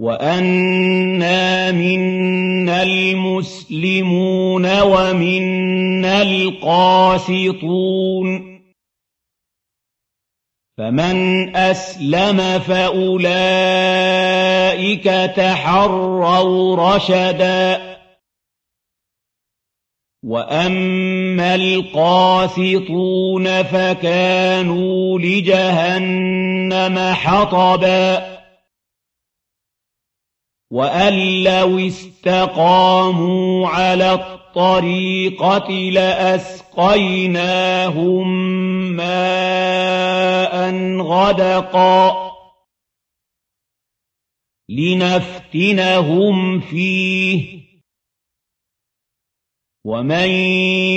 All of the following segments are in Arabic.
وَأَنَّا مِنَّا الْمُسْلِمُونَ وَمِنَّا الْقَاسِطُونَ فَمَنْ أَسْلَمَ فَأُولَٰئِكَ تَحَرَّوْا رَشَدًا وَأَمَّا الْقَاسِطُونَ فَكَانُوا لِجَهَنَّمَ حَطَبًا وَأَن لَّوِ اسْتَقَامُوا عَلَى الطَّرِيقَةِ لَأَسْقَيْنَاهُم مَّاءً غَدَقًا لِّنَفْتِنَهُمْ فِيهِ وَمَن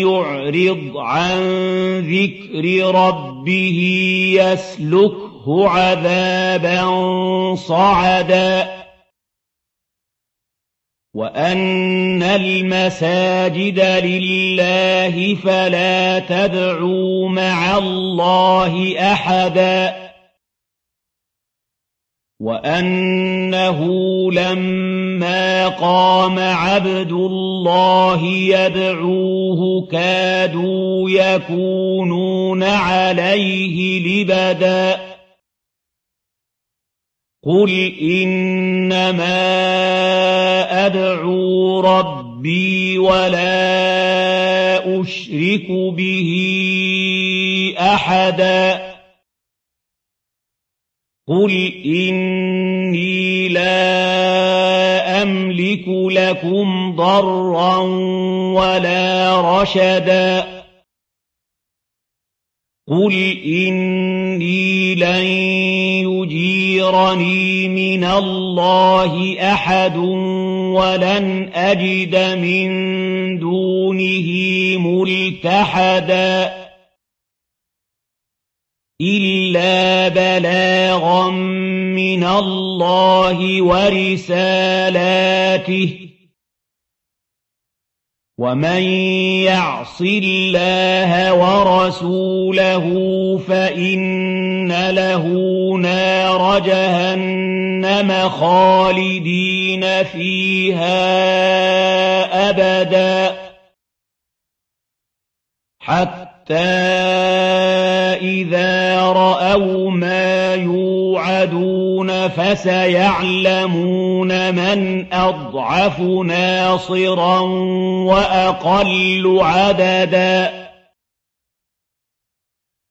يُعْرِضْ عَن ذِكْرِ رَبِّهِ يَسْلُكْهُ عَذَابًا صَعَدًا وَأَنَّ الْمَسَاجِدَ لِلَّهِ فَلَا تَدْعُوا مَعَ اللَّهِ أَحَدًا وَأَنَّهُ لَمَّا قَامَ عَبْدُ اللَّهِ يَدْعُوهُ كَادُوا يَكُونُونَ عَلَيْهِ لِبَدًا قُلْ إِنَّمَا أَدْعُو رَبِّي وَلَا أُشْرِكُ بِهِ أَحَدًا. قُلْ إِنِّي لَا أَمْلِكُ لَكُمْ ضَرًّا وَلَا رَشَدًا. قُلْ إِنِّي لَن يُجِيرَنِي مِنَ اللَّهِ أَحَدٌ وَلَنْ أَجِدَ مِن دُونِهِ مُلْتَحَدًا إِلَّا بَلَاغًا مِّنَ اللَّهِ وَرِسَالَاتِهِ ۚ وَمَن يَعْصِ اللَّهَ وَرَسُولَهُ فَإِنَّ لَهُ نَارَ جَهَنَّمَ خَالِدِينَ فِيهَا أَبَدًا. حَتَّىٰ إِذَا رَأَوْا مَا يُوعَدُونَ فَسَيَعْلَمُونَ مَنْ أَضْعَفُ نَاصِرًا وَأَقَلُّ عَدَدًا.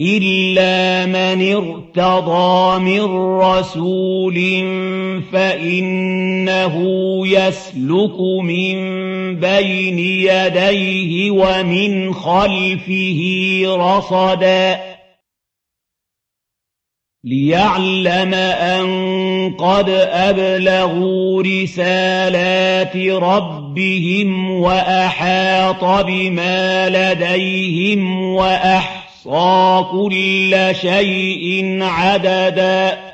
إِلَّا مَنِ ارْتَضَىٰ مِن رَّسُولٍ فَإِنَّهُ يَسْلُكُ مِن بَيْنِ يَدَيْهِ وَمِنْ خَلْفِهِ رَصَدًا لِّيَعْلَمَ أَن قَدْ أَبْلَغُوا رِسَالَاتِ رَبِّهِمْ وَأَحَاطَ بِمَا لَدَيْهِمْ وَأَحْصَىٰ كُلَّ شَيْءٍ عَدَدًا